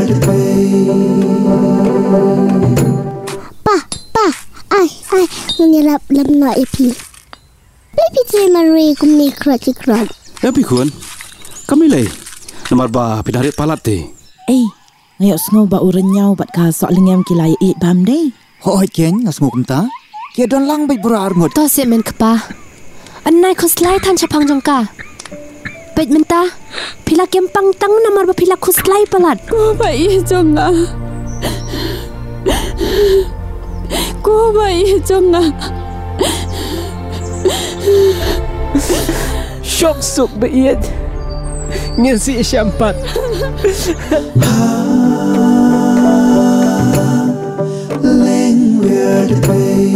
Pa, pa, ai, ai, menyerap ne la epi. Epi ce mai e rui cu mi crăci crăd. Epi cuan, camile, numar ba pinarit palat te. Eh, ngayo sngo ba urenyau bat ka sok lingem kilai i e bam de. Hoi ho ken, ngas mo kumta. Ke don lang bai burar mo. Ta men kpa. Anai kos lai tan chapang jong. Pet men ta. Pila kem pang tang nomor ba pila khos lai palat chồng à Cô bảy chồng à Syok suk beit Ngin si syampat lên về. đây